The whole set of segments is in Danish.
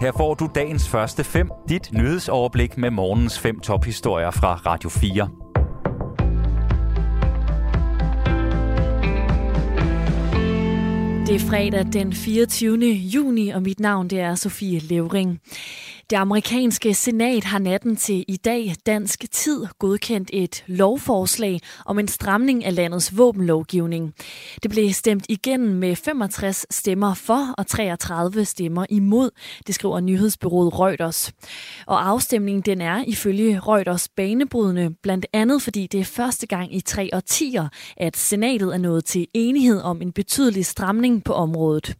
Her får du dagens første fem, dit nyhedsoverblik med morgens fem tophistorier fra Radio 4. Det er fredag den 24. juni, og mit navn det er Sofie Levering. Det amerikanske senat har natten til i dag dansk tid godkendt et lovforslag om en stramning af landets våbenlovgivning. Det blev stemt igennem med 65 stemmer for og 33 stemmer imod, det skriver nyhedsbyrået Reuters. Og afstemningen den er ifølge Reuters banebrydende, blandt andet fordi det er første gang i tre årtier, at senatet er nået til enighed om en betydelig stramning på området.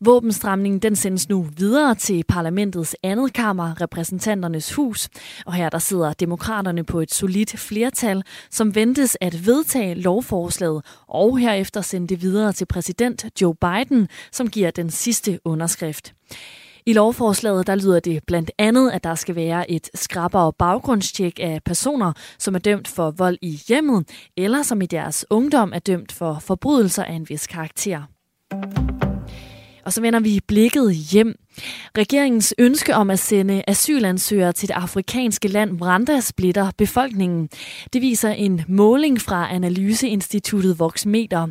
Våbenstramningen den sendes nu videre til parlamentets andet kammer, repræsentanternes hus, og her der sidder demokraterne på et solidt flertal, som ventes at vedtage lovforslaget, og herefter sende det videre til præsident Joe Biden, som giver den sidste underskrift. I lovforslaget der lyder det blandt andet, at der skal være et skrappere baggrundstjek af personer, som er dømt for vold i hjemmet, eller som i deres ungdom er dømt for forbrydelser af en vis karakter. Og så vender vi blikket hjem. Regeringens ønske om at sende asylansøgere til det afrikanske land Rwanda splitter befolkningen. Det viser en måling fra analyseinstituttet Voxmeter.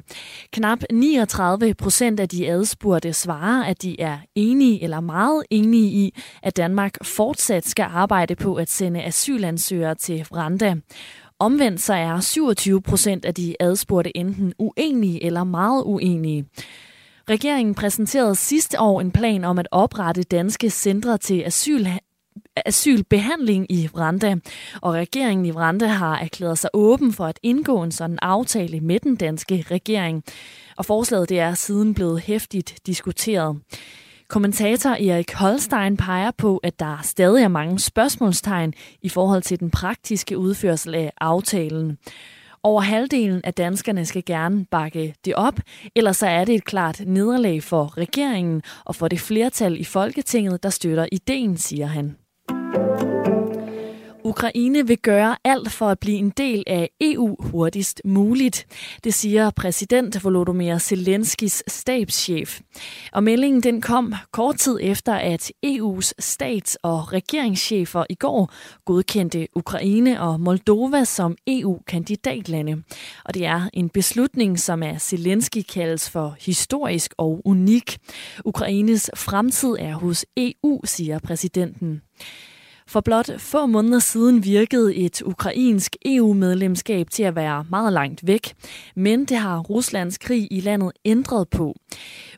Knap 39 procent af de adspurgte svarer, at de er enige eller meget enige i, at Danmark fortsat skal arbejde på at sende asylansøgere til Rwanda. Omvendt så er 27 procent af de adspurgte enten uenige eller meget uenige. Regeringen præsenterede sidste år en plan om at oprette danske centre til asyl asylbehandling i Rwanda, og regeringen i Rwanda har erklæret sig åben for at indgå en sådan aftale med den danske regering. Og forslaget det er siden blevet hæftigt diskuteret. Kommentator Erik Holstein peger på, at der stadig er mange spørgsmålstegn i forhold til den praktiske udførsel af aftalen. Over halvdelen af danskerne skal gerne bakke det op, ellers så er det et klart nederlag for regeringen og for det flertal i Folketinget, der støtter ideen, siger han. Ukraine vil gøre alt for at blive en del af EU hurtigst muligt. Det siger præsident Volodymyr Zelenskis stabschef. Og meldingen den kom kort tid efter, at EU's stats- og regeringschefer i går godkendte Ukraine og Moldova som EU-kandidatlande. Og det er en beslutning, som af Zelensky kaldes for historisk og unik. Ukraines fremtid er hos EU, siger præsidenten. For blot få måneder siden virkede et ukrainsk EU-medlemskab til at være meget langt væk, men det har Ruslands krig i landet ændret på.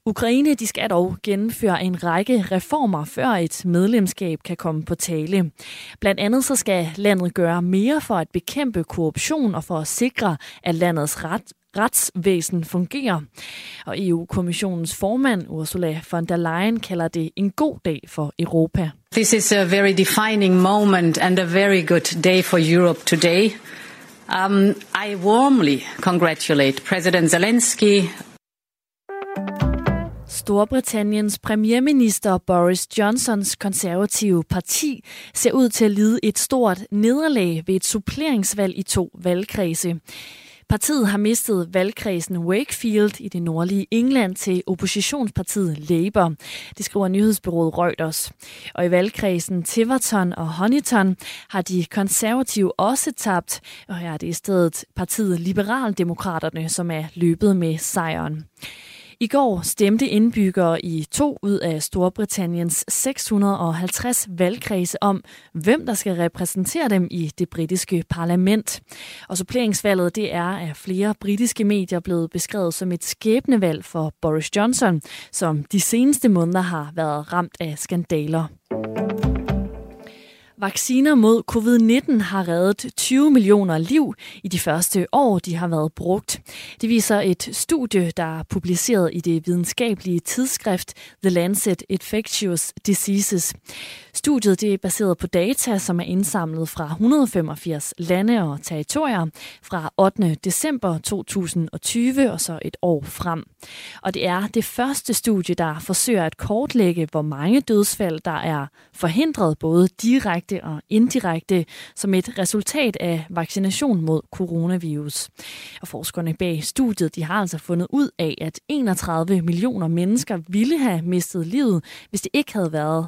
Ukraine de skal dog gennemføre en række reformer, før et medlemskab kan komme på tale. Blandt andet så skal landet gøre mere for at bekæmpe korruption og for at sikre, at landets ret, retsvæsen fungerer. Og EU-kommissionens formand Ursula von der Leyen kalder det en god dag for Europa. This is a very defining moment and a very good day for Europe today. Um, I warmly congratulate President Zelensky Storbritanniens premierminister Boris Johnsons konservative parti ser ud til at lide et stort nederlag ved et suppleringsvalg i to valgkredse. Partiet har mistet valgkredsen Wakefield i det nordlige England til oppositionspartiet Labour. Det skriver nyhedsbyrået Reuters. Og i valgkredsen Tiverton og Honiton har de konservative også tabt, og her er det i stedet partiet Liberaldemokraterne, som er løbet med sejren. I går stemte indbyggere i to ud af Storbritanniens 650 valgkredse om, hvem der skal repræsentere dem i det britiske parlament. Og suppleringsvalget det er af flere britiske medier blevet beskrevet som et skæbnevalg for Boris Johnson, som de seneste måneder har været ramt af skandaler. Vacciner mod covid-19 har reddet 20 millioner liv i de første år, de har været brugt. Det viser et studie, der er publiceret i det videnskabelige tidsskrift The Lancet Infectious Diseases. Studiet det er baseret på data, som er indsamlet fra 185 lande og territorier fra 8. december 2020 og så et år frem. Og det er det første studie, der forsøger at kortlægge, hvor mange dødsfald, der er forhindret både direkte og indirekte som et resultat af vaccination mod coronavirus. Og forskerne bag studiet de har altså fundet ud af, at 31 millioner mennesker ville have mistet livet, hvis det ikke havde været